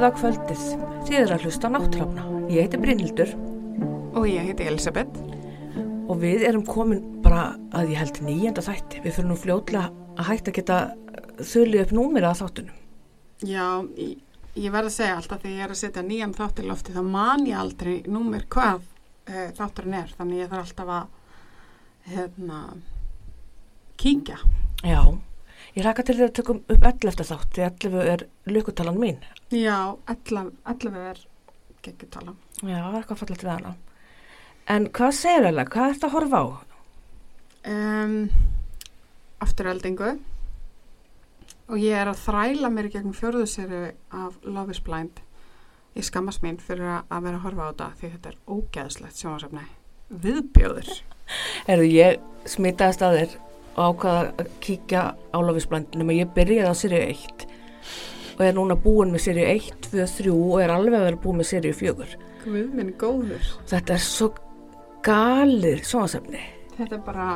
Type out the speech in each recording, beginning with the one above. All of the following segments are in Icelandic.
Góða kvöldið, þið er að hlusta á náttúrafna. Ég heiti Brynhildur Og ég heiti Elisabeth. og við erum komin bara að ég held nýjenda þætti. Við fyrir nú fljótlega að hætta að geta þulli upp númir að þáttunum. Já, ég, ég verð að segja alltaf þegar ég er að setja nýjan þátt í lofti þá man ég aldrei númer hvað uh, þátturinn er. Þannig ég þarf alltaf að hérna, kíkja. Já, ég rækka til því að tökum upp 11 þátt, því 11 er lukutalan mín. Já, 11, 11 er geggjutala. Já, það er eitthvað fallegt við hana. En hvað segir það? Hvað ert að horfa á? Um, afturheldingu og ég er að þræla mér í gegnum fjörðuseru af Love is Blind. Ég skammast mín fyrir að vera að horfa á þetta því þetta er ógeðslegt sjónasefni. Viðbjóður. Erðu, ég smitaðist að þér og ákvaða að kíkja á lofisblandinum og ég byrjaði á serið 1 og er núna búin með serið 1, 2, 3 og er alveg að vera búin með serið 4. Guð minn góður. Þetta er svo galið sjónasefni Þetta er bara,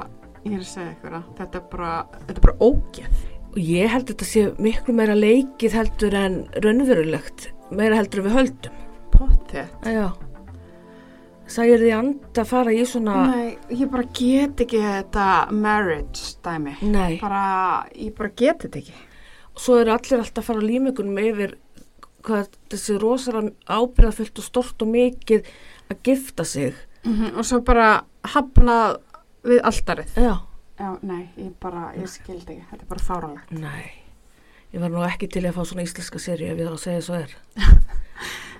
ég er að segja ykkur að þetta er bara, þetta er bara ógeð. og ég held þetta sé miklu meira leikið heldur en raunverulegt, meira heldur við höldum. Pottið. Já. Sægir því and að fara í svona, Nei, ég bara get ekki þetta marriage dæmi. nei, Bara, ég bara get þetta ekki. svo eru allir alltaf að fara á límingunum yfir hvað þessi rosalega ábyrðafullt og stort og mikið að gifta sig. Mm Og svo bara hafnað við alltarið. Já. Já, nei, ég bara, ég skildi ekki. Þetta er bara fáralegt. Nei, ég var nú ekki til að fá svona íslenska seri ef ég þá að segja svo er.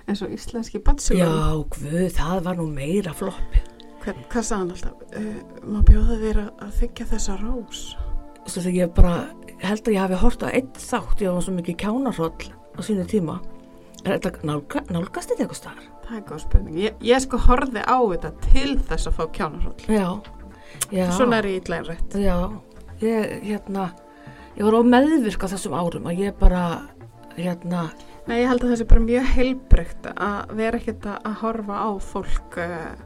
En svo íslenski batsilum. Já, guð, það var nú meira floppi. Hvern, hvað sagði hann alltaf? Uh, má bjóða þér að, að þykja þessa rós? Svo þegar ég bara held að ég hafi hort á einn þátt, ég var svo mikið kjánarhóll á sínu tíma. Er þetta nálga, nálgast þetta eitthvað staðar? Það er góð spurning. Ég, ég sko horfi á þetta til þess að fá kjánarhóll. Já, já. Svona er ég ítlæðin rétt. Já, ég, hérna, ég var á meðvirk á þessum árum að ég bara, hérna, Nei, ég held að það sé bara mjög heilbreykt að vera ekkert að horfa á fólk uh,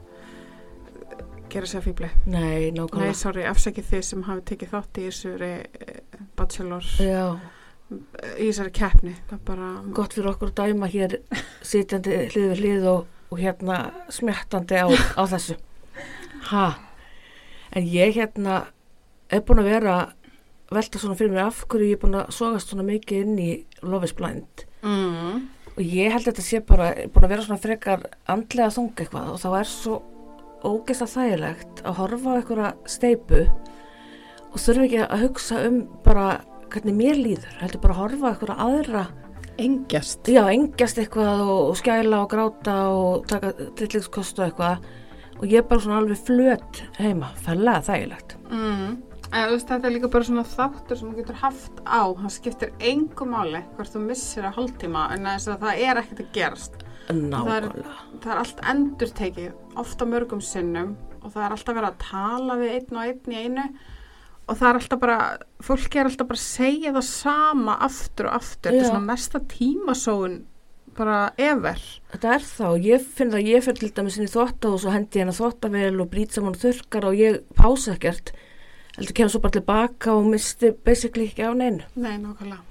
gera sér fýbli. nei, Nei, nákvæmlega. sorry, afsækið þið sem hafi tekið þátt í þessari uh, bachelor, Já, í þessari keppni. Bara... gott fyrir okkur að dæma hér sitjandi hlið við hlið og, og hérna smjattandi á, á þessu. Ha, en ég hérna er búin að vera velta svona fyrir mér af hverju ég er búin að sogast svona mikið inn í Love is Blind Mm. og ég held að þetta sé bara búin að vera svona frekar andlega þung eitthvað og þá er svo ógeðst að þægilegt að horfa á einhverja steipu og þurfa ekki að hugsa um bara hvernig mér líður, heldur bara að horfa á einhverja aðra Engjast. já, engjast eitthvað og, og skæla og gráta og taka tillingskost og eitthvað og ég er bara svona alveg flöt heima, fælega þægilegt Mm. En, veist, þetta er líka bara svona þáttur sem þú getur haft á. Það skiptir engu máli hvort þú missir að hálftíma en að það er ekkert að gerast. nákvæmlega Það er allt endur tekið, ofta mörgum sinnum og það er alltaf verið að tala við einn og einn í einu og það er alltaf bara, fólki er alltaf bara að segja það sama aftur og aftur. Þetta Já. er svona mesta tímasóun bara ever. Þetta er þá, ég finn það, ég fyrir til dæmis inn í þvotta og svo hendi ég hennar þvottavel og brýt saman þurkar og ég pása ekkert heldur kemur svo bara tilbaka og misti basically ekki á neinu Nei, nákvæmlega.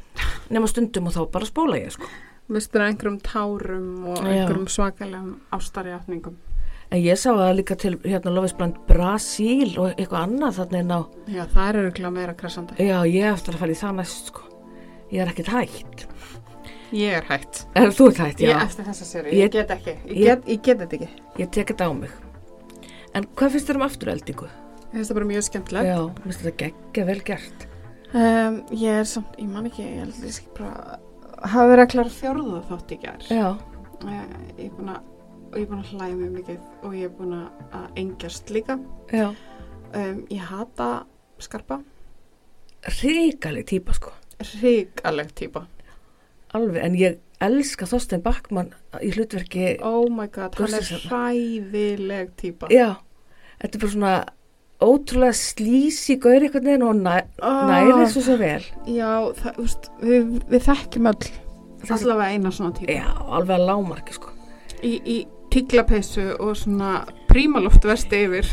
nema stundum og þá bara spóla ég sko. Mistur einhverjum tárum og einhverjum svakalegum ástarjátningum. en ég sá það líka til hérna lofisbrand Brasíl og eitthvað annað þannig en á, Já, það er örgulega meira kressandi. já ég eftir að fara í það næst sko. ég er ekkert hægt Ég er hægt. er þú ert hægt, Ég já, eftir þessa séri, Ég- ég, get ekki. Ég, ég- get, ég get þetta ekki. ég tek þetta á mig en hvað finnst þér um afturöldingu? Ég finnst það bara mjög skemmtilegt. já, minnst þetta geggja vel gert Um, ég er samt, ég man ekki, ég held að ég sé bara hafa verið að klara fjórða þátt í gær. já, Uh, ég er búin að, og ég er búin að hlæja mjög mikið og ég er búin að engjast líka. já, Um, ég hata skarpa, ríkaleg típa sko ríkaleg típa. alveg, en ég elska Þorstein Backmann í hlutverki Oh my god, hann er hræðileg típa. Já, þetta er bara svona ótrúlega slísi gaur einhvern veginn og næ, Ah, næri svo svo vel. Já, það, veist, við, við þekkjum Þessi- allavega eina svona típa. Já, alveg að lámarki sko. Í, í tíklapeysu og svona prímaloft versti yfir.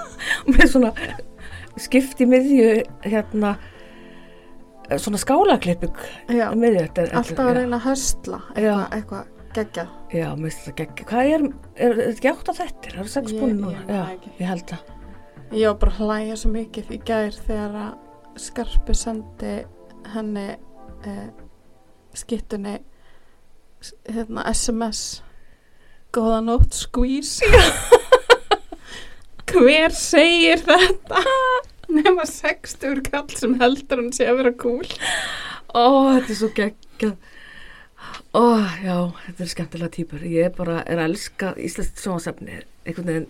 Með svona skipti miðju hérna svona skálaklipping Já, með þetta. er- alltaf að reyna að höstla eitthvað, eitthvað geggjað. Já, mér finnst þetta gegn. Hvað er, er, er þetta ekki átt á þetta? Það eru sex Ég- búin ég núna. Já, það ég held það. Ég var bara að hlæja svo mikið í gær þegar að Skarpi sendi henni eh, skittunni hérna, SMS Góða nótt skvís Hver segir þetta? Nefna 60 kall sem heldur hann sé að vera cool Ó, þetta er svo geggjað. Ó, já, þetta er skemmtilega típur. Ég er bara, er að elska íslenskt sjónasefni. Einhvern veginn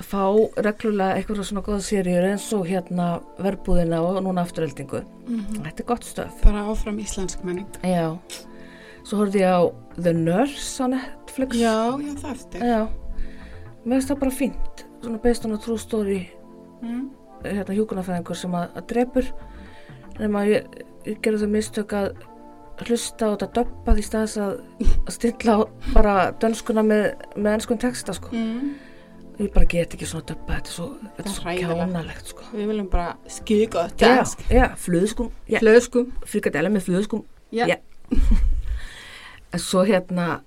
fá reglulega eitthvað svona góða seríur eins og hérna verbúðina og núna afturöldingu. Þetta er gott stöf. Bara áfram íslensk menning Já. Svo horfði ég á The Nurse á Netflix. Já, já það eftir Já. Mér finnst það bara fínt. Svona based on a true story mm. hérna hjúkunarfæðingur sem að, að drepur nema ég, ég gerði þau mistök að hlusta á þetta döppa því staðis að, að stilla bara dönskuna með, með enskun texta sko. Mm. Ég bara get ekki svona döppa, þetta er svo, þetta svo kjánalegt sko. Við viljum bara Já, já, flöðskum, já, Flöskum frikadella með flöðskum. Já. Já. En svo hérna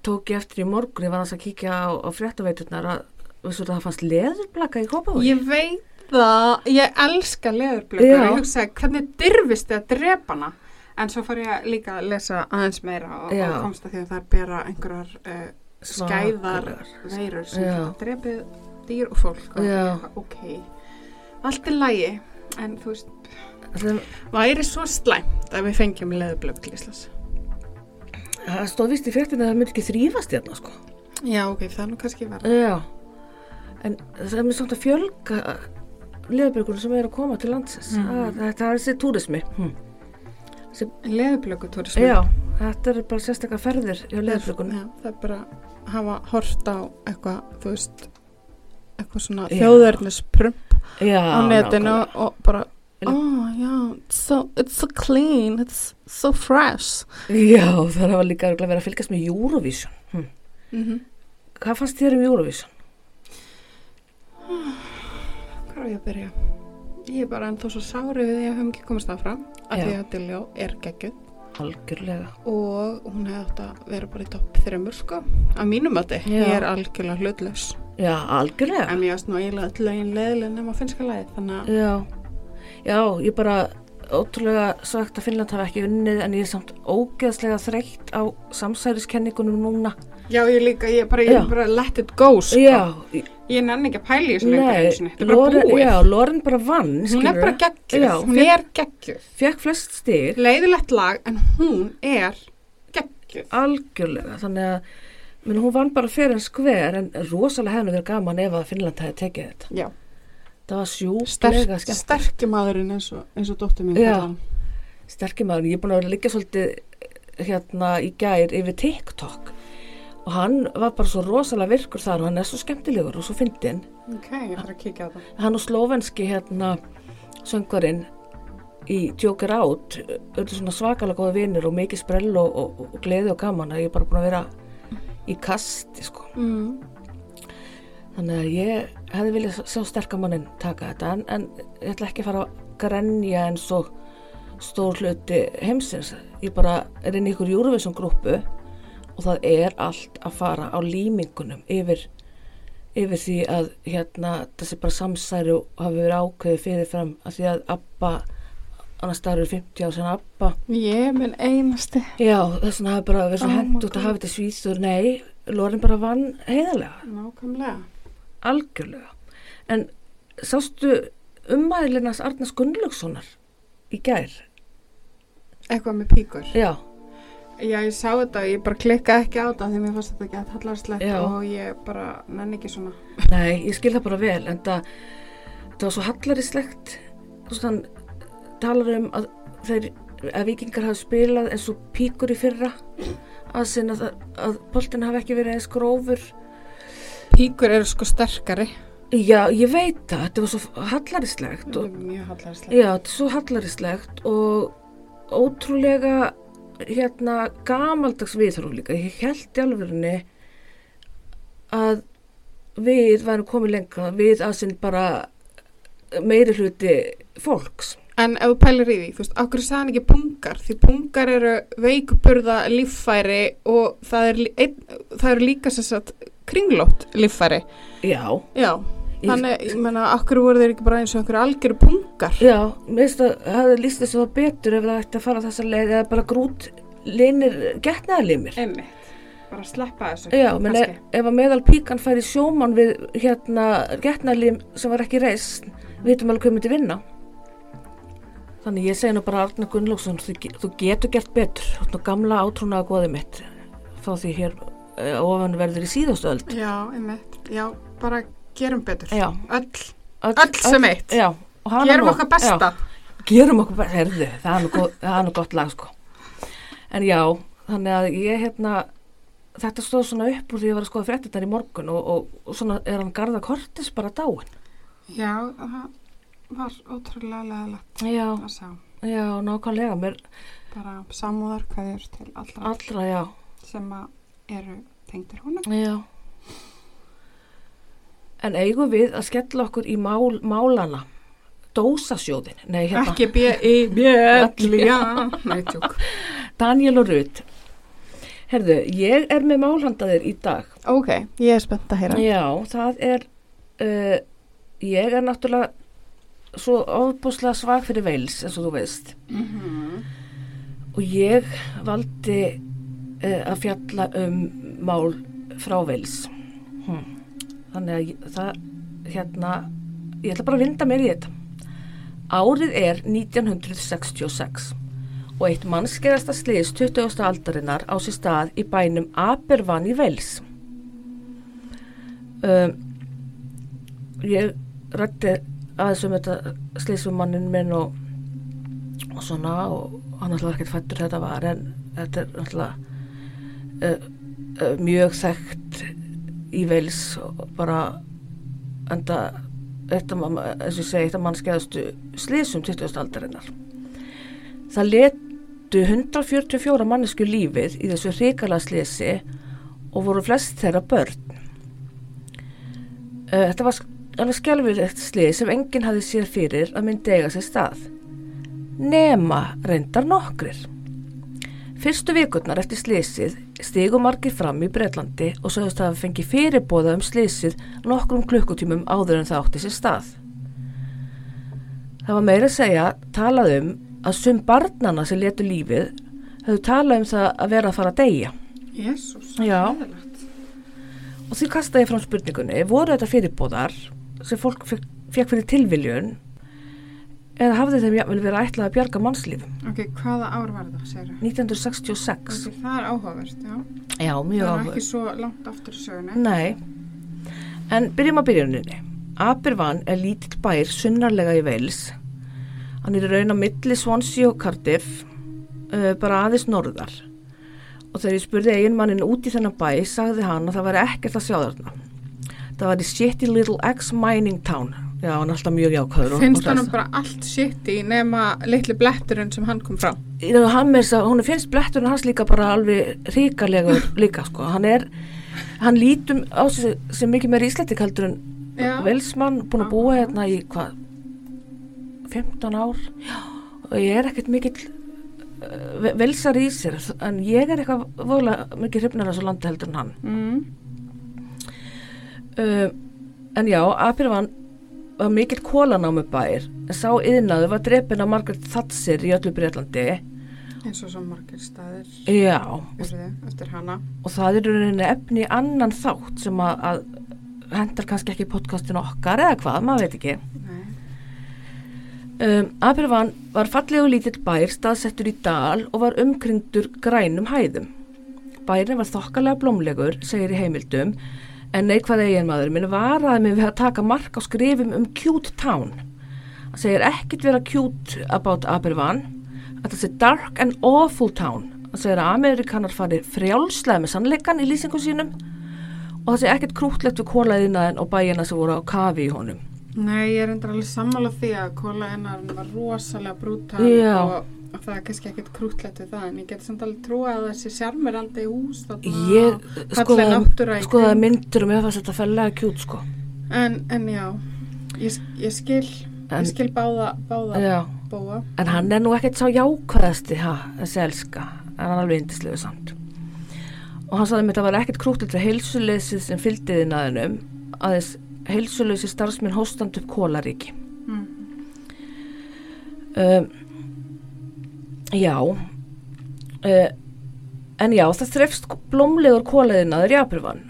tók ég eftir í morgun, ég var að kíkja á, á fréttaveiturnar að, það fannst leðurblaka í Kópavogi? Ég veit það, ég elska og ég hugsaði hvernig dyrfist þið að drepa hana en svo fór ég líka að lesa aðeins meira og, og komst að því að það er bera einhverjar uh, skæðar veirur sem geta drepið dýr og fólk og ég, ok, allt er lægi en þú veist, Það, væri svo slæmt að við fengjum leðurblöku til Íslands það stóð vist í fréttinu að það myndi ekki þrýfast hérna sko. Já, ok, það er nú kannski verið Já, en það er mér samt að fjölga leðurbjörgunum sem er að koma til landsins. Mm. Það, það er þessi túrismi. Hm. Leðurblöku túrismi Já, þetta er bara sérstaklega ferðir hjá leðurbjörgunum. Já, það er bara hafa hort á eitthvað, þú veist eitthvað svona þjóðverðnisprump á netinu nákvæmlega. og bara oh já, it's so, it's so clean it's so fresh Já, það hafa líka örugglega verið að fylgjast með Eurovision. Hm. mm -hmm. Hvað fannst þér um Eurovision? Hvað er ég að byrja? Ég er bara ennþá svo sári við því að við höfum ekki komast áfram af Já. því að Diljá er geggjuð Algjörlega. og hún hefði átt að vera bara í topp þreymur sko, að mínum mati Já. ég er algjörlega hlutlaus Já, algjörlega. en mér varst nú eiginlega öll lögin leðileg nema finnska lagið, þannig að Já, já, ég bara ótrúlega sagt að Finnland hafa ekki unnið en ég er samt ógeðslega þreytt á samsæriskenningunum núna. já, ég líka, ég bara, ég Já. bara let it go sko. Já, ég nenni ekki að pæla í þessu lengur þetta er bara Loren, búið. já, Loren bara vann, hún er skilurðu. bara geggjuð, Já, hún fékk- er geggjuð. Fekk flest stig, leiðilegt lag en hún er geggjuð. Algjörlega, þannig að menn, hún vann bara fyrir en skver en rosalega nú verið gaman ef að Finnland hefði tekið þetta. já, Það var sjúklega sterk, skemmt. sterkjumadurinn eins og, eins og dóttir mín sterkir ég er búin að vera líka svolítið hérna í gær yfir TikTok og hann var bara svo rosalega virkur þar og hann er svo skemmtilegur og svo fyndinn. Ok, ég þarf að kíkja á það. Hann og slovenski hérna söngvarinn í Joker Out öllu svona svakalega góða vinir og mikið sprell og, og, og gleði og gaman að ég er bara búin að vera í kasti sko. Mm. þannig að ég hefði viljað sjá sterkamannin taka þetta en, en ég ætla ekki að fara að grenja eins og stór hluti heimsins. Ég bara er inn í ykkur Eurovision grúpu og það er allt að fara á límingunum yfir, yfir því að hérna þessi bara samsæri hafi verið ákveðið fyrirfram að því að Abba annars staður eru 50 ár sen Abba. Ég minn einasti. Já þess vegna hafi bara verið svo Oh hendt út að hafa þetta svíþur nei, Lorin bara vann heiðarlega. Nákvæmlega. Algjörlega. En sástu umæðilinnast Arnars Gunnlaugssonar í gær? Eitthvað með píkur? Já, já, ég sá þetta, ég bara klikkaði ekki á þetta því mér fannst þetta ekki að hallarslegt Já. og ég bara nenni ekki svona. Nei, ég skil það bara vel en það, það var svo hallarislegt þú veist hann talar um að þeir að vikingar hafi spilað eins og píkur í fyrra að sinna að, að boltin hafi ekki verið eins grófur. Píkur eru sko sterkari. Já, ég veit það, þetta var svo og, er mjög hallarslegt já, þetta er svo hallarislegt og ótrúlega hérna gamaldags viðhorf líka ég held í alvegurinn að við værum komið lengra við að sinn bara meiri hluti fólks. En ef þú pælir í því, þú veist, okkur hann ekki pungar, því pungar eru veikburða líffæri og það er, eru líka sér satt kringlótt líffæri. Já, Já, þannig, ég menna, okkur voru þeir ekki bara eins og okkur algjöru pungar. já, mér finnst að það hefði líst þessu það betur ef það ætti að fara þessa leið eða bara grút linir getnaðalimir. Einmitt, bara sleppa þessu. Já, menn ef, ef að meðal píkan færi sjóman við hérna getnaðalim sem var ekki reist, vitum alveg hvað myndi vinna. Þannig ég segi nú bara Arna Gunnlaugsson, þú, þú getur gert betur, þú gamla átrúnaða goðið mitt, þá því hér uh, ofan verður í síðustu öld. Já, einmitt, já, bara gerum betur. Öll, Öll, öll sem eitt. Já, Gerum okkar besta. Já, gerum okkar besta, herðu, það er nú, það er nú gott lag sko. En já, þannig að ég hérna, þetta stóð svona upp úr því að ég var að skoða fréttinnar í morgun og, og, og svona er hann Garða Kortis bara dáin. Já, það var ótrúlega leðilegt Já, að sjá. já, nákvæmlega, mér Bara samúðar hverjur til allra allra, sem að eru tengdir honum. já. En eigum við að skella okkur í mál, málana, dósasjóðin, nei hérna, Ekki B-I-B-L, já. Nei, tjók. Daniel og Rutt. Herðu, ég er með málhandaðir í dag. Ok, ég er spennt að heyra. Já, það er uh, ég er náttúrulega svo ofbúslega svag fyrir veils eins og þú veist Mhm. og ég valdi uh, að fjalla um mál frá veils hm. Þannig að það hérna ég ætla bara að vinda mér í þetta árið er 1966 og eitt mannskeiðasta sliðis 20. aldarinnar á sér stað í bænum Abervan í veils um, ég rætti aðeins um þetta slísum minn og, og svona og hann alltaf ekkert fættur þetta var en þetta er alltaf uh, uh, mjög þekkt í veils bara enda af, eins og ég segi, eitt af mannskeiðastu slísum 20. aldarinnar það letu 144 mannesku lífið í þessu hrikala slísi og voru flest þeirra börn Uh, þetta var alveg skjálfilegt slið sem enginn hafði sér fyrir að myndi eiga sér stað. Nema reyndar nokkrir. Fyrstu vikurnar eftir slísið stigu margir fram í Breitlandi og sögðust að hafa fengið fyrirbóða um slísið nokkrum klukkutímum áður en það átti sér stað. Það var meira að segja talað um að sum barnana sem letu lífið höfðu talað um það að vera að fara að deyja. Jésús, Já. leðilegt. Og því kastaði ég fram spurningunni, voru þetta fyrirbóðar sem fólk fekk fyrir tilviljun eða hafði þeim jafnvel verið ætlað að bjarga mannslífum? Ok, hvaða ár var það, segir 1966. Ok, það er áhugavert, já. Já, mjög það er áhuga. ekki svo langt aftur í sögunni. Nei, en byrjum að byrjuninni. Abervan er lítill bær sunnarlega í Wales. Hann er raun á milli Swansea og Cardiff, uh, bara aðeins norðar. Og þegar ég spurði eiginmannin út í þennan bæ, sagði hann að það væri ekkert að sjá þarna. Það var í shitty little ex-mining town. Já, hann er alltaf mjög jákvæður. Finnst hann bara allt shit í nema litli bletturinn sem hann kom frá? Know, hann með þess að hún finnst bletturinn hans líka bara alveg ríkalegur líka sko. Hann er, hann lítum á sig sem mikið meira íslættik heldur en Já. velsmann búin að búa hérna í hvað 15 ár Já, og ég er ekkert mikill uh, velsar í sér en ég er eitthvað voðalega mikið hrifnar þessu landi heldur en hann Mm. uh, en já, Apirvan var mikill kólanámi bær en sá yðnaðu var drepin af Margaret Thatcher í öllu Breitlandi Eins og svo margir staðir já, hana. og það er rauninni efni í annan þátt sem að, að hendar kannski ekki podcastinu okkar eða hvað, maður veit ekki. Um, Abervan var fallegu lítill bær staðsettur í dal og var umkringdur grænum hæðum. Bærin var þokkalega blómlegur segir í heimildum en neikvað eiginmaður minn varaði mig við að taka mark á skrifum um cute town. Hann segir ekkit vera cute about að það sé dark and awful town. Hann segir að Amerikanar fari frjálslega með sannleikan í lýsingum sínum. Og það sé ekkert krútlegt við kólaðinaðin og bæina sem voru á kafi í honum. Nei, ég er endur alveg sammála því að kóla hennar var rosalega brútal og, og það er kannski ekkert krútlegt við það en ég get samt alveg trúa að þessi sjarmur aldrei hús ég skoða kring. myndir og mér fannst þetta fellega kjút sko en, en já, ég, ég skil En- ég skil báða, báða Já, búa. en hann er nú ekkert sá jákvæðasti, ha, þessi elska, en hann er alveg indislegu samt. Og hann sagði mér að það var ekkert krútið til heilsuleysið sem fylgdiði naðinum, aðeins heilsuleysi starfsminn hóstand upp kólaríki. Mm. Um, já, uh, en já, það þrefst blómlegur kólaðinaður í Apurvann.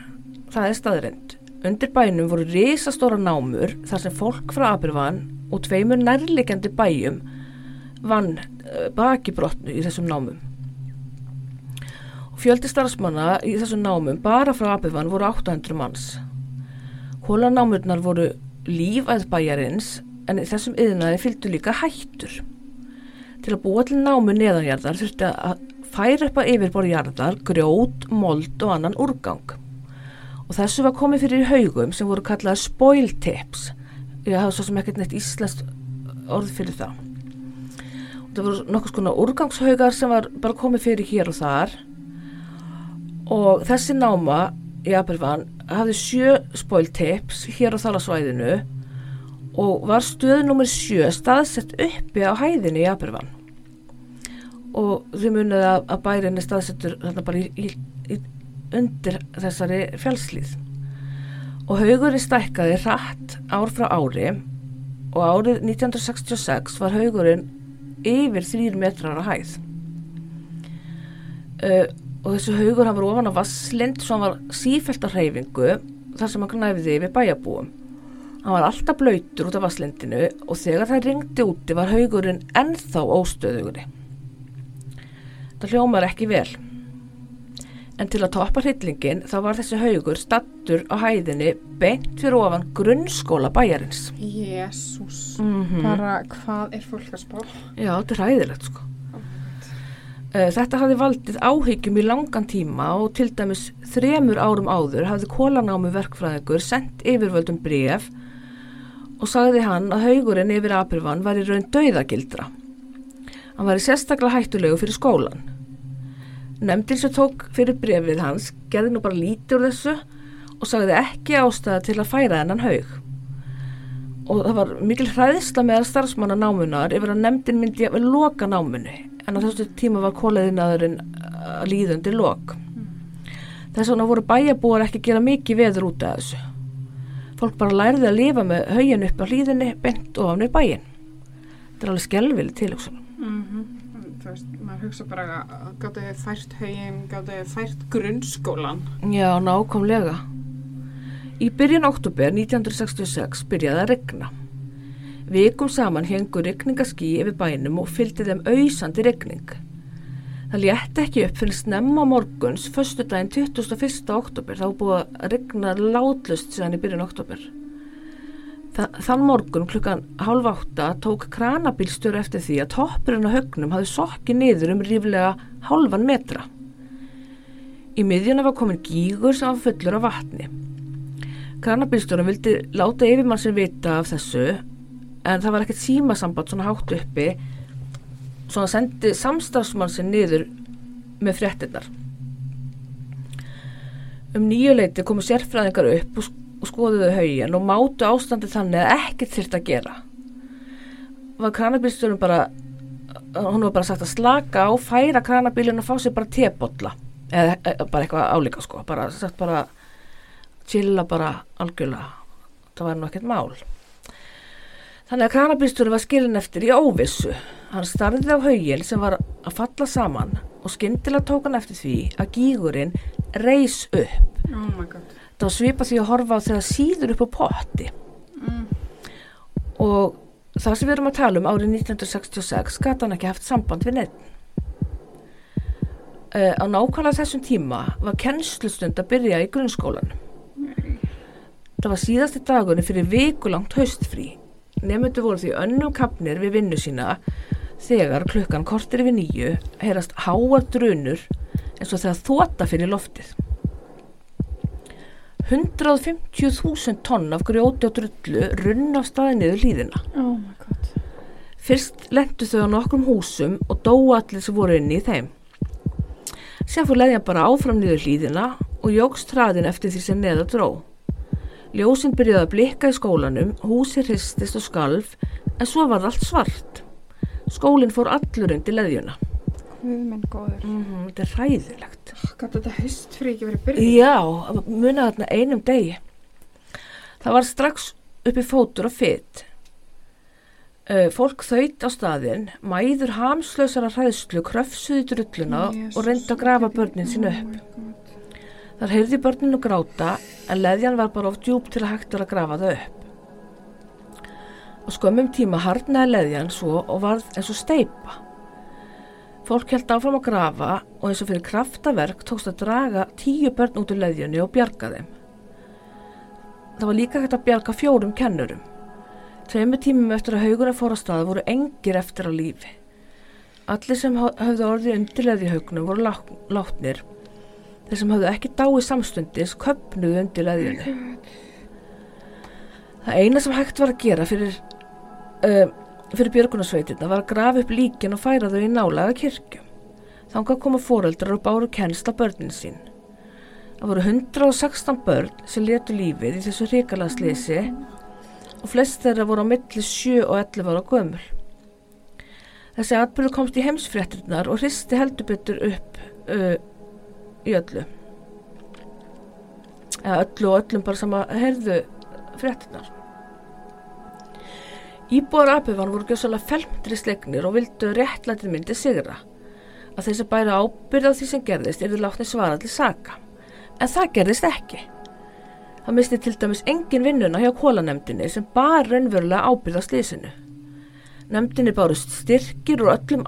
Það er staðrind. Undir bænum voru risastóra námur þar sem fólk frá Apurvann og tveimur nærlegjandi bæjum vann uh, bakibrotnu í þessum námum. Fjöldi starfsmanna í þessum námum bara frá Apurvann voru 800 manns. Kólanámurnar voru lífæð bæjarins en þessum yðnaði fylgdu líka hættur. Til að búa til námu neðanjarðar þurfti að færa upp að yfirborð jarðar, grjót, mold og annan úrgang. Og þessu var komið fyrir haugum sem voru kallaðar spoil tips. Ég hafa svo sem ekkert neitt íslenskt orð fyrir það. Og það voru nokkuð skona úrgangshaugar sem var bara komið fyrir hér og þar. Og þessi náma í Abervan hafði sjö spoil tips hér á þala svæðinu og var stöð nummer sjö staðsett uppi á hæðinni í Abervan og þau munið að, að bærin er staðsettur þarna bara í, í, í, undir þessari fjálslíð og haugurinn stækkaði hratt ár frá ári og árið 1966 var haugurinn yfir þrýr metrar á hæð. Uh, og þessu haugur hann var ofan á vasslind svo hann var sífælt á hreyfingu þar sem hann knæfiði yfir bæjabúum Hann var alltaf blöytur út af vasslindinu og þegar það ringdi úti var haugurinn ennþá óstöðugri. Það hljómar ekki vel. En til að toppa hryllingin þá var þessi haugur stattur á hæðinni beint fyrir ofan grunnskóla bæjarins. Jésús. Mm Bara hvað er fólk að spá? Já, þetta er hæðilegt sko. Eh, Þetta hafði valdið áhyggjum í langan tíma og til dæmis þremur árum áður hafði kólanámi verkfræðingur sendt yfirvöldum bref og sagði hann að haugurinn yfir Apirvann var í raun dauðagildra. Hann var í sérstaklega hættulegu fyrir skólan. Nemndin sem tók fyrir brefið hans gerði nú bara lítið úr þessu og sagði ekki ástæða til að færa hennan haug. Og það var mikil hræðsla meðal starfsmanna námunar yfir að nemndin myndi að loka námunni en á þessu tíma var kólaðinaðurinn að líðundi lok. Þess vegna voru bæjabúar ekki að gera mikið veður út af þessu. Fólk bara lærði að lifa með haugin upp á hlýðinni bent ofan við bæin. Þetta er alveg skelvili tilhugsun. Mm Þú veist, maður hugsa bara gáttu þið fært haugin, gáttu þið fært grunnskólan. Já, nákvæmlega. Í byrjun oktober 1966 byrjaði að regna. Vikum saman hengur regningaskí yfir bænum og fylgdi þeim auðsandi regning. Það létti ekki upp fyrir snemma morguns förstu daginn 21. oktober þá var búið að regna látlust síðan í byrjun oktober. Þa, þann morgun klukkan hálf átta tók kranabílstjóri eftir því að toppurinn á högnum hafði sokkið niður um ríflega hálfan metra. Í miðjuna var komin gígur sem fullur af vatni. Kranabílstjórin vildi láta yfirmann sem vita af þessu en það var ekkert símasamband svona hátt uppi svo hann sendi samstafsmann sinn niður með fréttinnar. Um nýjuleiti komu sérfræðingar upp og, og skoðuðu haugin og mátu ástandi þannig að ekkert þyrft að gera. Var kranabílstjórun bara, hún var bara sagt að slaka á, færa kranabílun og fá sér bara tebolla eða e, bara eitthvað álíka sko, bara sagt bara chilla bara algjörlega, það var nú ekkert mál. Þannig að kranabílstjóri var skilin eftir í óvissu. Hann starfið á haugil sem var að falla saman og skyndilega tók hann eftir því að gígurinn reys upp. Oh my god. Það var svipað því að horfa á þegar síður upp á potti. Mm. Og það sem við erum að tala um árið 1966 gæti hann ekki haft samband við neitt. Uh, á nákvæmlega þessum tíma var kennslustund að byrja í grunnskólan. Það var síðasti dagunni fyrir vikulangt haustfrí Nefndu voru því önnum kapnir við vinnu sína þegar klukkan kortir við nýju heyrast háar drunur eins og þegar þóta fyrir loftið. 150.000 tonn af grjóti og drullu runn af staði niður hlýðina. Oh my god. Fyrst lendu þau á nokkrum húsum og dóu allir sem voru inni í þeim. Sér fór leðjan bara áfram niður hlýðina og jógst hraðin eftir því sem neða dró. Ljósinn byrjaði að blikka í skólanum, húsi hristist og skalf, En svo var allt svart. Skólinn fór allur undir leðjuna. Guð minn góður. Mm þetta er hræðilegt. Gat þetta haustfrí ekki verið byrjuð? Já, muna þarna einum degi. Það var strax uppi fótur og fytt. Uh, fólk þaut á staðinn, mæður hamslausara hræðslu, kröfsuði drulluna og reyndi að grafa börnin sín upp. Þar heyrði börninu gráta en leðjan var bara of djúb til að hægt að grafa það upp. Og skömmum tíma harnaði leðjan svo og varð eins og steipa. Fólk held áfram að grafa og eins og fyrir kraftaverk tókst að draga tíu börn út úr leðjunni og bjarga þeim. Það var líka hægt að bjarga fjórum kennurum. Tveimu tímum eftir að hauguna fór að staða voru engir eftir á lífi. Allir sem hafði orðið undirleði í haugunum voru lá látnir. Þeir sem hafði ekki dáið samstundis köpnuði undirleðjunni. Það eina sem hægt var að gera fyrir, uh, fyrir björgunarsveitina var að grafa upp líkin og færa þau í nálaga kirkju. Þánga koma fóreldrar og báru kennsla börnin sín. Það voru 116 börn sem letu lífið í þessu ríkalasleysi og flest þeirra voru á milli 7 og 11 ára gömul. Þessi atbyrðu komst í heimsfrétturnar og hristi heldur betur upp uh, í öllu. Eða öllu og öllum bara sem að heyrðu frétturnar. Íbúar Abifan voru gjössalega felmdri slegnir og vildu réttlætið myndi sigra. Að þeir sem bæra ábyrð á því sem gerðist er þið látni svara til saka. En það gerðist ekki. Það misti til dæmis engin vinnuna hjá kólanemdini sem bara raunverulega ábyrða slísinu. Nemdini bárust styrkir og öllum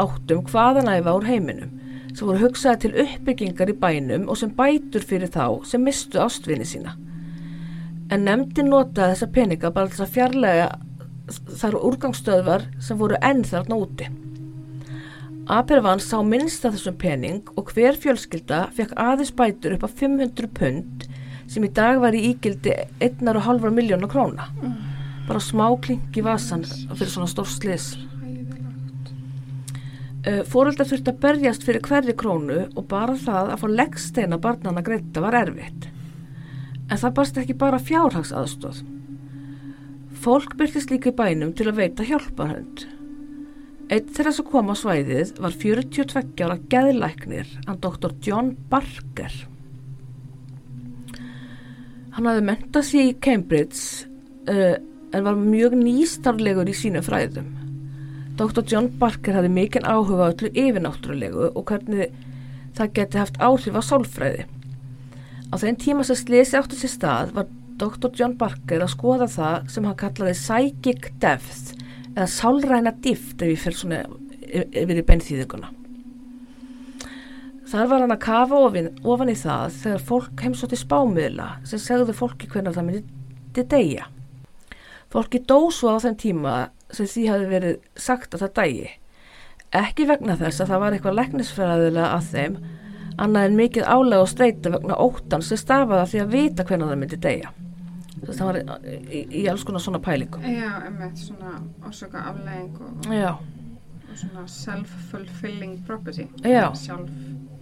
áttum hvaðan æfa úr heiminum sem voru hugsaði til uppbyggingar í bænum og sem bætur fyrir þá sem mistu ástvinni sína. En nemdin notaði þessa peninga bara þess að fjarlæga þar úrgangstöðvar sem voru enn þarna úti. Apervan sá minnst að þessum pening og hver fjölskylda fekk aðeins bætur upp á 500 pund sem í dag var í ígildi 1,5 miljónu króna. Bara smá klingi vasan fyrir svona stór slis. Fóreldar þurfti að berjast fyrir hverri krónu og bara það að fá leggsteina barnana greita var erfitt. En það barst ekki bara fjárhags aðstóð. Fólk byrkist líka í bænum til að veita hjálparhund. Eitt þeirra sem kom á svæðið var 42 ára geðlæknir, hann doktor John Barker. Hann hafði mentað sér í Cambridge uh, en var mjög nýstarlegur í sínu fræðum. Dr. John Barker hafði mikinn áhuga á öllu yfirnáttúrulegu og hvernig það geti haft áhrif á sálfræði. Á þeim tíma sem slesi áttu sér stað var Dr. John Barker að skoða það sem hann kallaði psychic depth eða sálræna dýft ef ég fyrir svona yfir í beinþýðinguna. Þar var hann að kafa ofin, ofan í það þegar fólk heimsótti spámiðla sem segðu fólki hvernig það myndi deyja. Fólki dó svo á þenn tíma sem því hafi verið sagt að það dægi. Ekki vegna þess að það var eitthvað leknisfæraðilega að þeim, annað en mikið álega og streyta vegna óttan sem stafaða því að vita hvernig það myndi deyja. Það var í, í alls konar svona pælingum. Já, emmett svona orsaka aflegging og, og svona self-fulfilling property. Já. Sjálf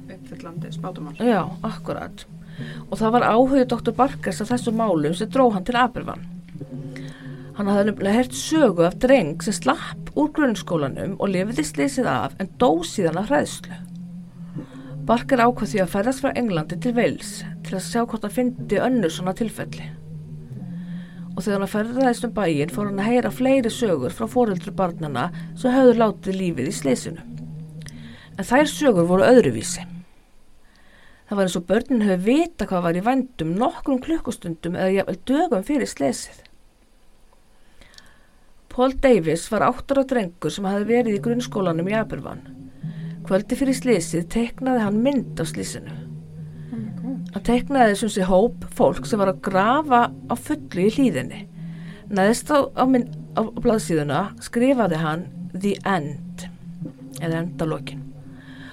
uppfyllandi spátumál. já, akkurat. Og það var áhugið Dr. Barkers að þessum málum sem dró hann til Abervan. Hann hafði nefnilega hert sögu af dreng sem slapp úr grunnskólanum og lifiði slísið af en dó síðan af hræðslu. Barker ákvað því að ferðast frá Englandi til Wales til að sjá hvort hann fyndi önnur svona tilfelli. Og þegar hann ferðaðist um bæin fór hann að heyra fleiri sögur frá fóreldru barnana sem höfðu látið lífið í slísinu. En þær sögur voru öðruvísi. Það var eins og börnin hefur vita hvað var í vændum nokkrum klukkustundum eða jafnvel dögum fyrir slesið. Paul Davis var áttur á drengur sem hafi verið í grunnskólanum í Abervan. Kvöldi fyrir slesið teiknaði hann mynd af slesinu. Hann teiknaði þessum sér hóp fólk sem var að grafa á fullu í hlýðinni. Næðist á, á, á blaðsíðuna skrifaði hann The End eða endalókin.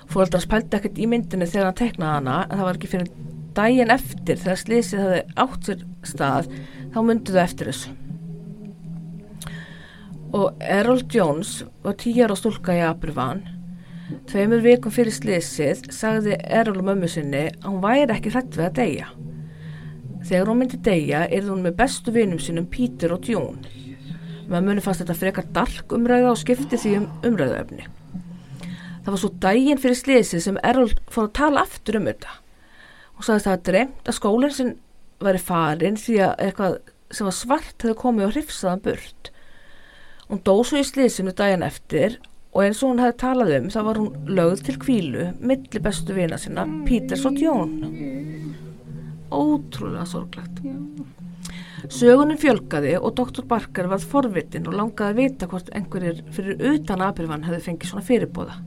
Fóreldrar spældi ekkert í myndinni þegar hann teiknaði hana en það var ekki fyrir daginn eftir þegar slísið hefði átt sér stað þá myndu þau eftir þessu. Og Errol Jones var tíjar á stúlka í Abervan. Tveimur vikum fyrir slísið sagði Errol mömmu sinni að hún væri ekki hrætt við að deyja. Þegar hún myndi deyja er hún með bestu vinum sínum Peter og June. Mömmunni fannst þetta frekar dark umræða og skipti því um umræðuefni. Það var svo dægin fyrir slísið sem Errol fór að tala aftur um þetta. Hún sagðist að það dreymt að skólinn sem væri farin því að eitthvað sem var svart hefði komið og hrifsaðan burt. Hún dó svo í slísinu dægin eftir og eins og hún hefði talað um þá var hún lögð til kvílu millir bestu vina sinna, Píters og Jón. Ótrúlega sorglegt. Sögunum fjölgaði og doktor Barker varð forvitin og langaði að vita hvort einhverjir fyrir utan Abirvann hefði fengið svona fyrirbóða.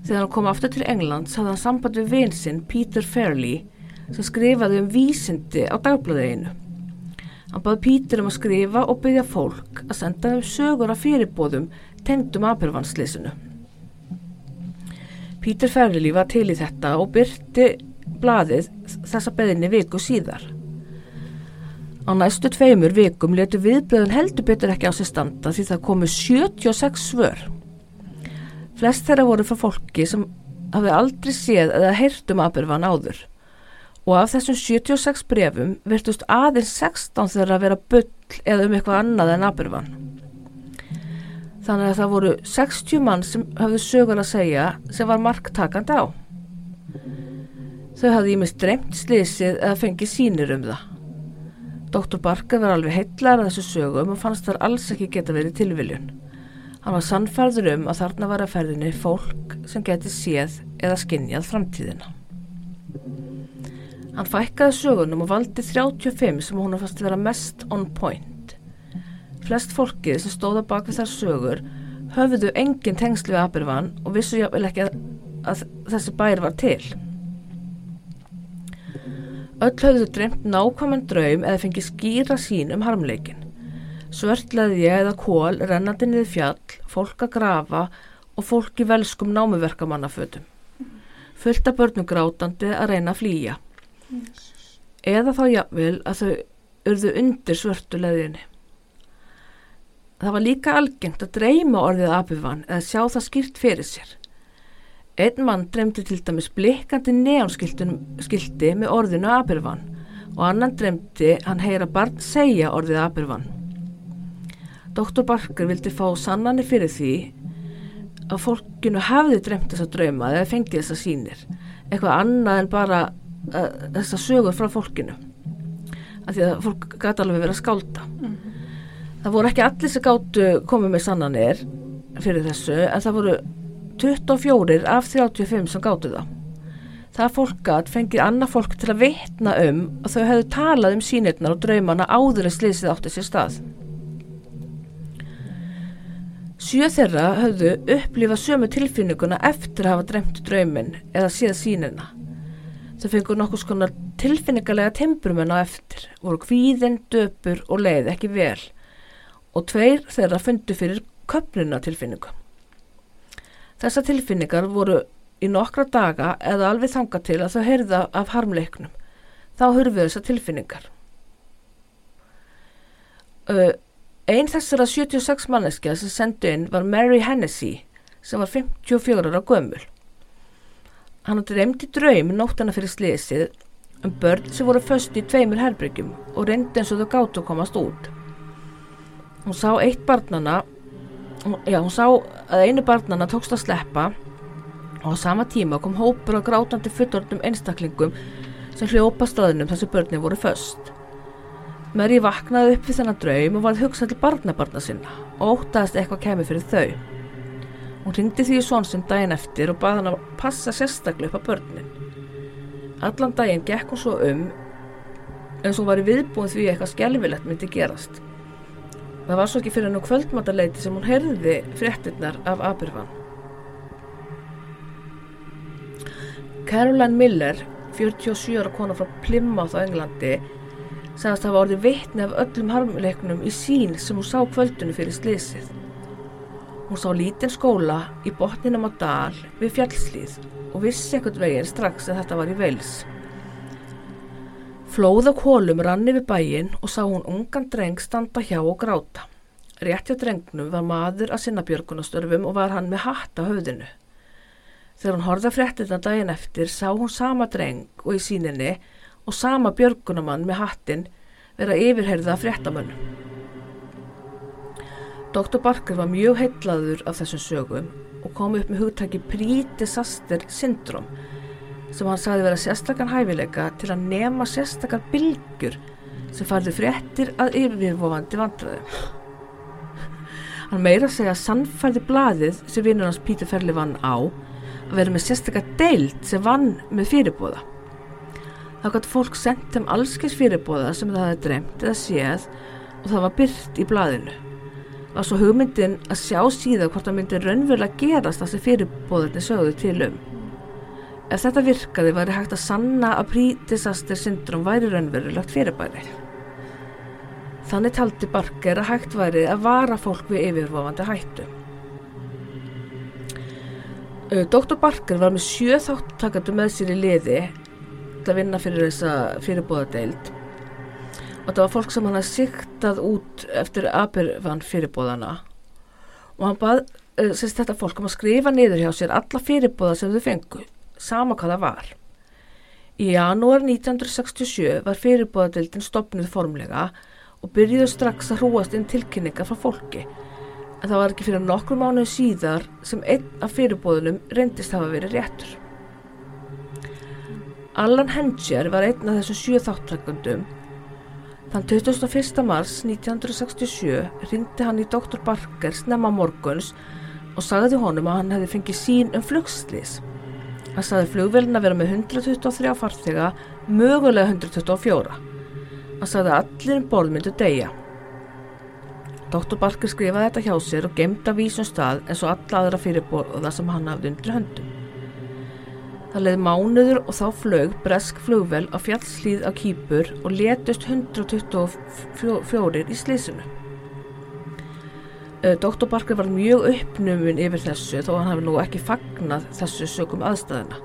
Þegar hann kom aftur til Englands hafði hann samband við vinsinn Peter Fairley sem skrifaði um vísindi á dagblæðinu. Hann baði Peter um að skrifa og byggja fólk að senda þeim sögur af fyrirbóðum tengdum Abirvannsleysinu. Peter Fairley var til í þetta og byrti blaðið þessa beðinni viku síðar. Á næstu tveimur vikum letu viðblöðun heldur betur ekki á sig standa því það komu 76 svör. Flest þeirra voru frá fólki sem hafi aldrei séð eða heyrt um Abervan áður og af þessum 76 brefum virtust aðeins 16 þeirra að vera bull eða um eitthvað annað en Abervan. Þannig að það voru 60 mann sem hafðu sögur að segja sem var marktakand á. Þau hafði ímest dreymt slísið eða fengið sínir um það. Dr. Barker var alveg heitlar að þessu sögum og fannst þar alls ekki geta verið tilviljun. Hann var sannfærður um að þarna var að ferðinni fólk sem geti séð eða skinnjað framtíðina. Hann fækkaði sögunum og valdi 35 sem hún fannst vera mest on point. Flest fólkið sem stóða bak við þar sögur höfðu engin tengslu við Abervan og vissu jáfnvel ekki að, að þessi bær var til. Öll höfðu dreymt nákvæmum draum eða fengið skýra sín um harmleikin. Svörtleði eða kól rennandi niður fjall, fólk að grafa og fólk í velskum námuverkamannafötum. Fullt af börnum grátandi að reyna að flýja. Eða þá jafnvel að þau urðu undir svörtuleðinni. Það var líka algengt að dreyma orðið abifann eða sjá það skýrt fyrir sér. Einn mann dremdi til dæmis blikkandi neonskilti með orðinu Abervann og annan dremdi hann heyra barn segja orðið Abervann. Doktor Barker vildi fá sannanir fyrir því að fólkinu hafði dremt þessa drauma eða fengið þessa sínir. Eitthvað annað en bara uh, þessa sögur frá fólkinu. Af því að fólk gæti alveg verið að skálta. Mm -hmm. Það voru ekki allir sem gáttu komið með sannanir fyrir þessu en það voru 24 af 35 sem gáttu það. Það fólkat fengið annað fólk til að vitna um að þau hefðu talað um sínirnar og draumana áður en slísið átti sér stað. Sjö þeirra höfðu upplifað sömu tilfinninguna eftir að hafa dremt draumin eða séð sínirna. Þau fengur nokkus konar tilfinningarlega temperamenn á eftir, voru kvíðin, döpur og leið ekki vel og tveir þeirra fundu fyrir köpnuna tilfinningum. Þessa tilfinningar voru í nokkra daga eða alveg þanga til að þau heyrða af harmleiknum. Þá hörfuð þessa tilfinningar. Einn þessara 76 manneskja sem sendu inn var Mary Hennessy sem var 54 ára gömul. Hann átti reyndi draum nóttana fyrir slesið um börn sem voru föst í tveimur herbyggjum og reyndi eins og þau gáttu að komast út. Hún sá eitt barnana já, hún sá að einu barnana tókst að sleppa og á sama tíma kom hópur á grátandi fullortum einstaklingum sem hljópa staðinum þessu börni voru föst. Mary vaknaði upp við þennan draum og var hugsað til barnabarna sinna og ótaðist eitthvað kemur fyrir þau. Hún ringdi því í svonsinn daginn eftir og baði hann að passa sérstaklega upp að börnin. Allan daginn gekk hún svo um eins og var í viðbúin því eitthvað skjálfilegt myndi gerast. Það var svo ekki fyrir nú kvöldmataleiti sem hún herði fréttinnar af Aberfan. Caroline Miller, 47 ára kona frá Plymouth á Englandi, sagðast að það var orðið vittni af öllum harmleiknum í sín sem hún sá kvöldinu fyrir slísið. Hún sá lítinn skóla í botninum á dal við fjallslíð og vissi ekkert veginn strax að þetta var í veils. Flóð á kólum rann yfir bæin og sá hún ungan dreng standa hjá og gráta. Rétt hjá drengnum var maður að sinna björgunastörfum og var hann með hatt á höfðinu. Þegar hún horða fréttina daginn eftir sá hún sama dreng og í síninni og sama björgunamann með hattin vera yfirherða fréttamönnum. Dr. Barker var mjög heitlaður af þessum sögum og kom upp með hugtaki pre-disaster syndrom sem hann sagði vera sérstakann hæfileika til að nema sérstakar bylgjur sem farði fréttir að yfirvofandi vandræðum. Hann meira segja að sannfærði blaðið sem vinnur hans Pítur Ferli vann á að vera með sérstakar deilt sem vann með fyrirbóða. Þá gæti fólk sendt þeim allskins fyrirbóða sem það hefði dreymt eða séð og það var byrt í blaðinu. Var svo hugmyndin að sjá síðan hvort það myndi raunverulega gerast það sem fyrirbóðarnir sögðu til um. Ef þetta virkaði væri hægt að sanna að pre-disaster syndrom væri raunverulegt fyrirbæri. Þannig taldi Barker að hægt væri að vara fólk við yfirvofandi hættu. Dr. Barker var með sjö þáttakandi með sér í liði að vinna fyrir þessa fyrirbóðadeild og þetta var fólk sem hann hafði siktað út eftir aðbyrfann fyrirbóðana og hann bað sérst þetta fólk um að skrifa niður hjá sér alla fyrirbóða sem þau fengu, sama hvað það var. Í janúar 1967 var fyrirbóðadeildin stopnuð formlega og byrjuðu strax að hrúast inn tilkynningar frá fólki en það var ekki fyrir nokkur mánuð síðar sem einn af fyrirbóðunum reyndist hafa verið réttur. Allan Henscher var einn af þessum sjö þáttrækundum. Þann 21. mars 1967 ringdi hann í Dr. Barker snemma morguns og sagði honum að hann hefði fengið sín um flugslis. Hann sagði flugvelin að vera með 123 farþega, mögulega 124. Hann sagði að allir um borð myndu deyja. Dr. Barker skrifaði þetta hjá sér og gemda vísum stað eins og alla aðra fyrirbóða sem hann hafði undir höndum. Það leiði mánuður og þá flög bresk flugvel á fjallslíð á Kýpur og letust 124 í slísinu. Dr. Barker var mjög uppnuminn yfir þessu þó hann hafi nú ekki fagnað þessu sögum aðstæðina.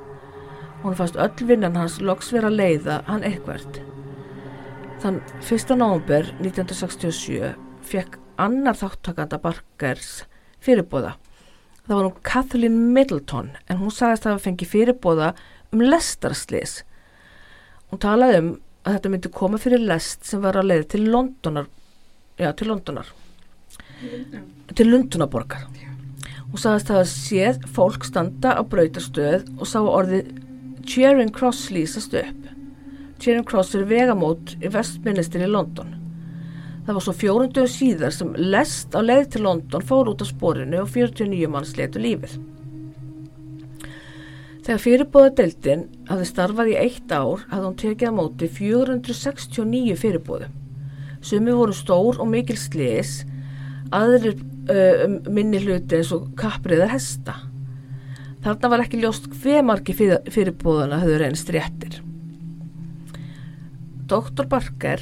Hún fannst öll vinnan hans loks vera leiða hann eitthvert. Þann 1. november 1967 fekk annar þáttakanda Barkers fyrirbóða. Það var hún Kathleen Middleton en hún sagðist að það fengi fyrirbóða um lestarslis. Hún talaði um að þetta myndi koma fyrir lest sem var að leiði til Londonar, já til Londonar. Til Lundunaborgar. Hún sagðist að það séð fólk standa á brautastöð og sá orðið Charing Cross lýsast upp. Charing Cross er vegamót í vestministir í London. Það var svo fjórundum síðar sem lest á leið til London fór út á sporinu og 49 manns letu lífið. Þegar fyrirbóða deildin hafði starfað í eitt ár hafði hún tekið á móti 469 fyrirbóðu. Sumi voru stór og mikil slis, aðrir uh, minni hluti eins og kapriðar hesta. Þarna var ekki ljóst hver margi fyrirbóðana höfðu reynst réttir. Dr. Barker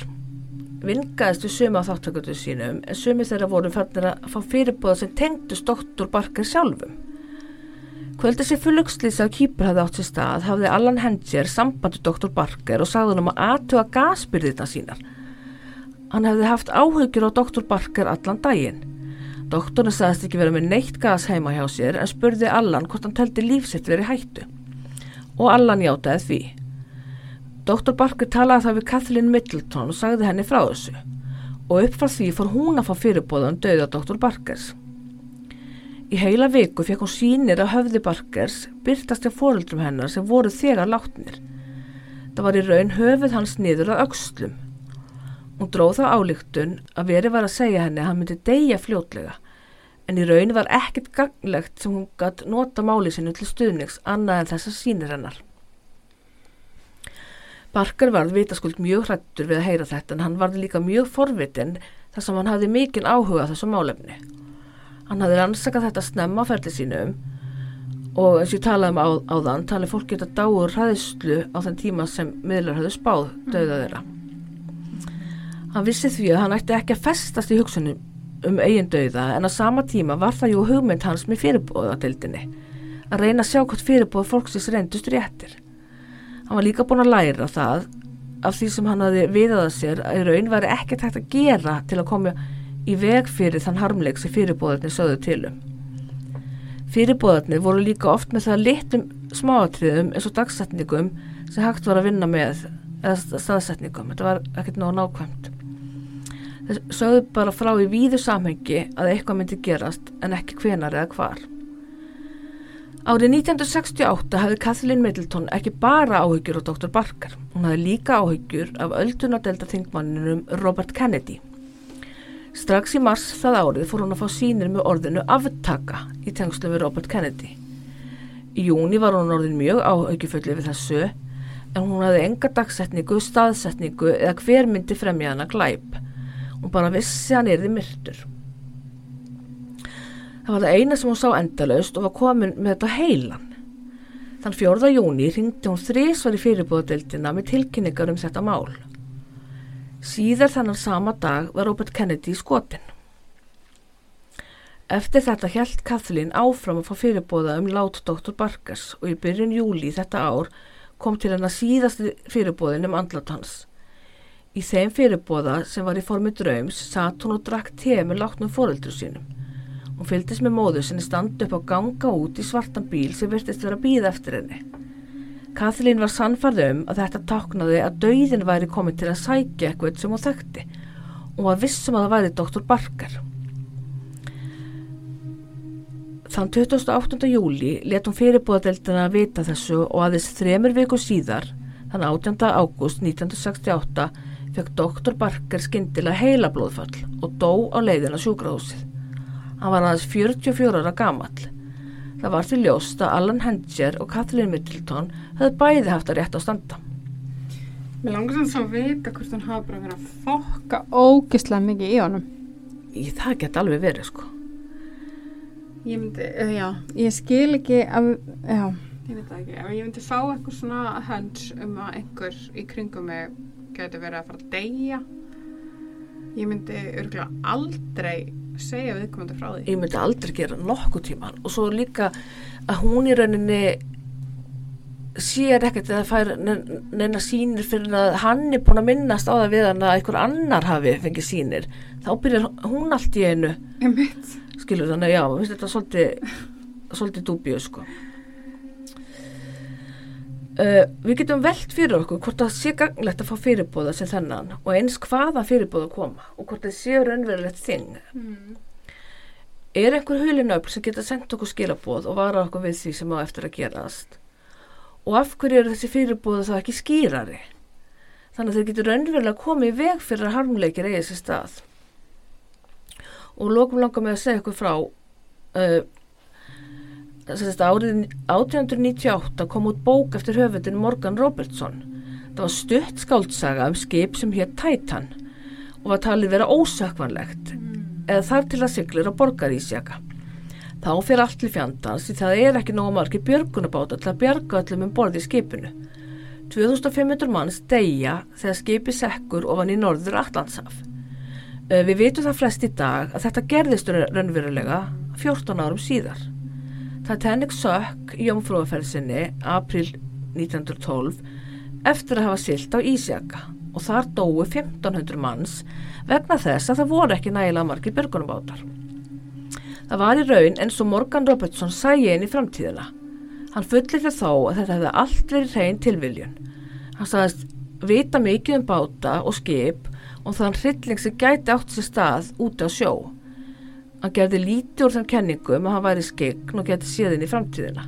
vingaðist við suma á þáttökutu sínum en sumi þeirra voru fannir að fá fyrirbóða sem tengdust Dr. Barker sjálfum. Kvöldi sér fullugslýsa á kýpur hafði átt sér stað hafði Allan Henscher sambandi Dr. Barker og sagði hann um að aðtuga gasbyrðina sínar. Hann hefði haft áhugjur á Dr. Barker allan daginn. Doktorinn sagðist ekki verið með neitt gas heima hjá sér en spurði Allan hvort hann töldi lífsitt verið hættu. Og Allan játaði því. Dr. Barker talaði það við Kathleen Middleton og sagði henni frá þessu og upp frá því fór hún að fá fyrirbóða um döða Dr. Barkers. Í heila viku fekk hún sínir að höfði Barkers byrtast hjá fóruldrum hennar sem voru þegar látnir. Það var í raun höfuð hans niður að aukslum. Hún dróð þá álíktun að veri var að segja henni að hann myndi deyja fljótlega en í raun var ekkert gagnlegt sem hún gætt nota máli sinu til stuðnings annað en þessar sínir hennar. Barker varð vitaskuld mjög hrættur við að heyra þetta en hann varð líka mjög forvitin þar sem hann hafði mikinn áhuga þessu málefni. Hann hafði rannsakað þetta snemma ferli sínum og eins og ég talaði um á, á þann talið fólk geta dáur hræðslu á þenn tíma sem miðlar hafði spáð döða þeirra. Hann vissi því að hann ætti ekki að festast í hugsunum um eigin döða en á sama tíma var það jú hugmynd hans með fyrirbóðadildinni að reyna að sjá hvort fyrirbóða fólksins reyndust réttir. Hann var líka búin að læra það af því sem hann hafi viðaða sér að raun væri ekkert hægt að gera til að koma í veg fyrir þann harmleik sem fyrirbóðarnir sögðu tilum. Fyrirbóðarnir voru líka oft með það litum smáatriðum eins og dagsetningum sem hægt var að vinna með eða staðsetningum. Þetta var ekkert nóg nákvæmt. Sögðu bara frá í víðu samhengi að eitthvað myndi gerast en ekki hvenar eða hvar. Árið 1968 hafði Kathleen Middleton ekki bara áhyggjur á Dr. Barker. Hún hafði líka áhyggjur af öldunadelta þingmanninum Robert Kennedy. Strax í mars það árið fór hún að fá sínir með orðinu aftaka í tengslu við Robert Kennedy. Í júni var hún orðin mjög áhyggjuföllið við þessu en hún hafði enga dagsetningu, staðsetningu eða hver myndi fremja hana glæp. Hún bara vissi hann erði myrtur. Það var það eina sem hún sá endalaust og var komin með þetta heilan. Þann fjórða júni ringdi hún þrísvar í fyrirbúðadeildina með tilkynningar um þetta mál. Síðar þannig sama dag var Robert Kennedy í skotin. Eftir þetta held Kathleen áfram að fá fyrirbóða um lát Dr. Barkers og í byrjun júli þetta ár kom til hennar síðasti fyrirbóðin um andlat hans. Í þeim fyrirbóða sem var í formi draums satt hún og drakk te með látnum fóreldru sínum. Hún fylgdist með móðu sinni standa upp á ganga út í svartan bíl sem virtist vera bíð eftir henni. Kathleen var sannfarð um að þetta taknaði að dauðin væri komið til að sækja eitthvað sem hún þekkti og var vissum að það væri Dr. Barker. Þann 28. júli let hún fyrirbúðadeildina að vita þessu og aðeins þremur viku síðar, þann 18. ágúst 1968, fekk Dr. Barker skindilega heila blóðfall og dó á leiðina sjúkrahúsið. Hann var aðeins 44 ára gamall. Það var til ljóst að Alan Hencher og Kathleen Middleton höfðu bæði haft að rétt á standa. Mér langar sem svo að vita hvort hann hafa bara verið að fokka ógislega mikið í honum. Í það gett alveg verið sko. Ég myndi, uh, já, ég skil ekki að, já, ég veit það ekki, ef ég myndi fá eitthvað svona höns um að einhver í kringum mig geti verið að fara að deyja, ég myndi örgulega aldrei segja viðkomandi frá því. Ég myndi aldrei gera nokkuð tíman og svo líka að hún í rauninni sér ekkert eða fær neina sínir fyrir að hann er búin að minnast á það við hann að einhver annar hafi fengið sínir. Þá byrjar hún allt í einu. Skilur þannig að já, þetta svolítið svolítið dúbíu sko uh, við getum velt fyrir okkur hvort það sé ganglegt að fá fyrirbóða sem þennan og eins hvaða fyrirbóða koma og hvort það sé raunverulegt þing. Mm. er einhver hulinöfl sem geta sendt okkur skilabóð og vara okkur við því sem á eftir að gerast? Og af hverju eru þessi fyrirbóða þá ekki skýrari? Þannig að þeir getur raunverulega komið í veg fyrir að harmleikir eigi sér stað. Og lókum langar með að segja ykkur frá uh, árið 1898 kom út bók eftir höfundin Morgan Robertson. Það var stutt skáldsaga um skip sem hétt Titan og var talið vera ósökvanlegt eða þar til að siglir á borgarísjaka þá fyrir allt til fjandans því það er ekki nógu margir björgunabáta til að bjarga öllum um borði í skipinu. 2500 manns deyja þegar skipi sekkur ofan í norður Allandshaf Uh, Við vitum það flest í dag að þetta gerðist raunverulega 14 árum síðar. Titanic sökk í jómfrúaferðsinni april 1912 eftir að hafa silt á Ísjaka og þar dói 1500 manns vegna þess að það voru ekki nægilega margir börgunubátar. Það var í raun eins og Morgan Robertson sæi inn í framtíðina. Hann fullir þau þó að þetta hefði allt verið hrein tilviljun. Hann sagðist vita mikið um báta og skip og þann hrylling sem gæti átt sér stað úti á sjó. Hann gerði lítið úr þeim kenningum að hann væri skegn og geti séðin í framtíðina.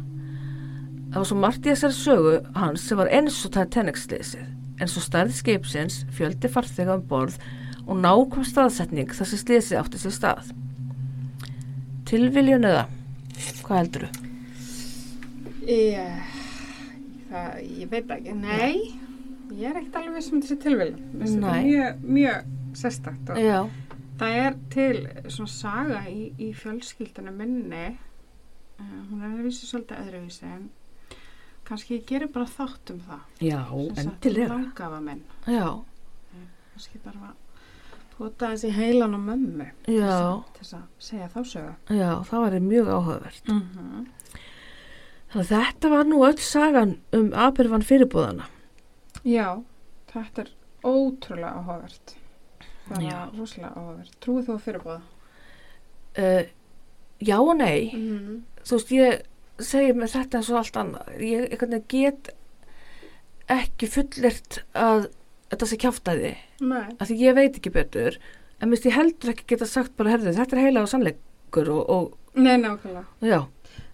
Það var svo margt í þessari sögu hans sem var eins og Titanic-slýsið, eins og stærð skipsins, fjöldi farþega um borð og nákvæm staðsetning þar sem slýsið átti sér stað. Tilviljun eða, hvað heldur þú? Ég, það, ég veit ekki, nei, ég er ekkert alveg sem þessi. Þetta Nei. er mjög, mjög sérstakt og Já, það er til svona saga í, í fjölskyldinu minni, uh, hún er að vísi svolítið öðruvísi, en kannski ég gerir bara þátt um það. já, endilega. Langafa minn, Já, kannski bara að pota þessi heilan á mömmu já, til að segja þá sögu. já, það var mjög áhugavert. Mm -hmm. Þannig að þetta var nú öll sagan um Abervan fyrirbúðana. Já, þetta er ótrúlega áhugavert. Það er rosalega áhugavert. Trúið þú að fyrirbúða? Uh, já og nei, Mm. þú veist, ég segi með þetta eins og allt annað. Ég get ekki fullirt að þetta sé kjáftæði, af því ég veit ekki betur, en mist ég heldur ekki geta sagt bara, herðu, þetta er heila og sannleikur og, og Nei, nákvæmlega. já,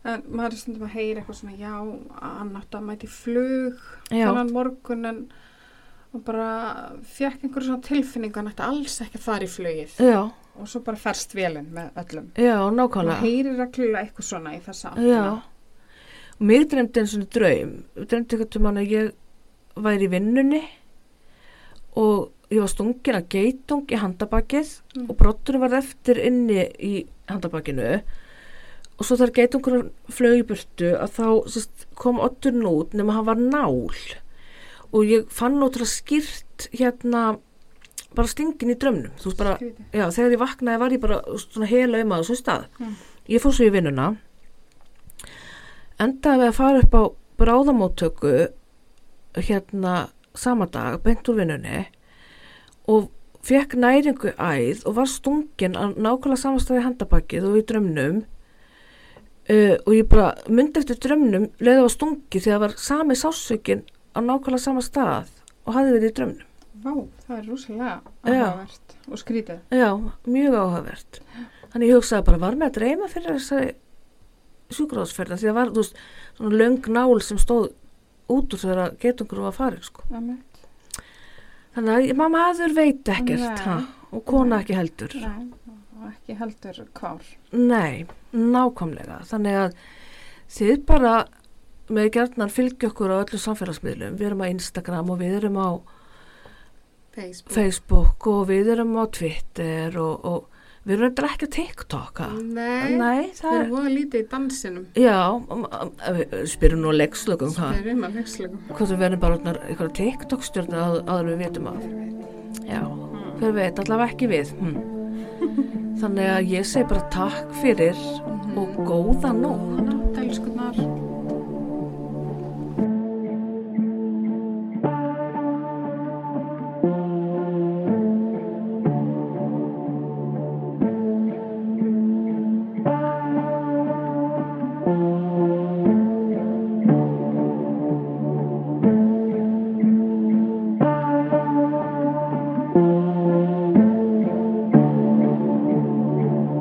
En maður er stundum að heyra eitthvað svona, já, hann átti að mæti flug já, þennan morgun en og bara fekk einhver svona tilfinningu að ætti alls ekki að fara í flugið. Já, og svo bara ferst vélinn með öllum. já, Og nákvæmlega. heyrir reglulega eitthvað svona í þessa Já, og mér drefndi eins og draum, drefndi eitthvað til mann að ég væri í vinnunni. Og ég var stungin að geitung í handabakið. Mm. og brotturinn var eftir inni í handabakinu. Og svo þar geitungur flög í burtu að þá sérst, kom otturinn út nema hann var nál og ég fann ótrúlega skýrt hérna bara stingin í drömnum þú veist bara, já þegar ég vaknaði var ég bara svona hela um að þessu stað. Mm. ég fór svo í vinnuna endaði við að fara upp á bráðamóttöku hérna sama dag, beint úr vinnunni og fekk næringu æð og var stungin á nákvæmlega samastæði handabakið og í drömnum uh, og ég bara myndi eftir drömnum leiði var stungi þegar var sami sásökin á nákvæmlega sama stað og hafði verið í drömnum Vá, það er rosalega Já. áhugavert og skrítið. Já, mjög áhugavert. Þannig ég hugsaði bara, var með að dreyma fyrir þessari sjúkráðsferða því að var, þú veist, svona löng nál sem stóð út úr þegar getungur var farin, sko. Amen. Þannig að mamma aður veit ekkert, Nei. ha, og kona ekki heldur. Nei, og ekki heldur kvár. Nei, nákvæmlega. Þannig að þið bara með gerðnar fylgja okkur á öllu samfélagsmiðlum. Við erum á Instagram og við erum á Facebook. Facebook og við erum á Twitter og, og við erum ekki á TikTok, ha? Nei, Nei, það er... voða lítið í dansinum. Já, um, um, spyrum nú að leikslökum hvað, Spyrum að vexlugum. hvað við verðum bara eitthvað TikTok-stjórnir áður, áður en við vitum af. Já, hver veit, allavega ekki við. Hm. Þannig að ég segi bara takk fyrir og góða nótt. Elsku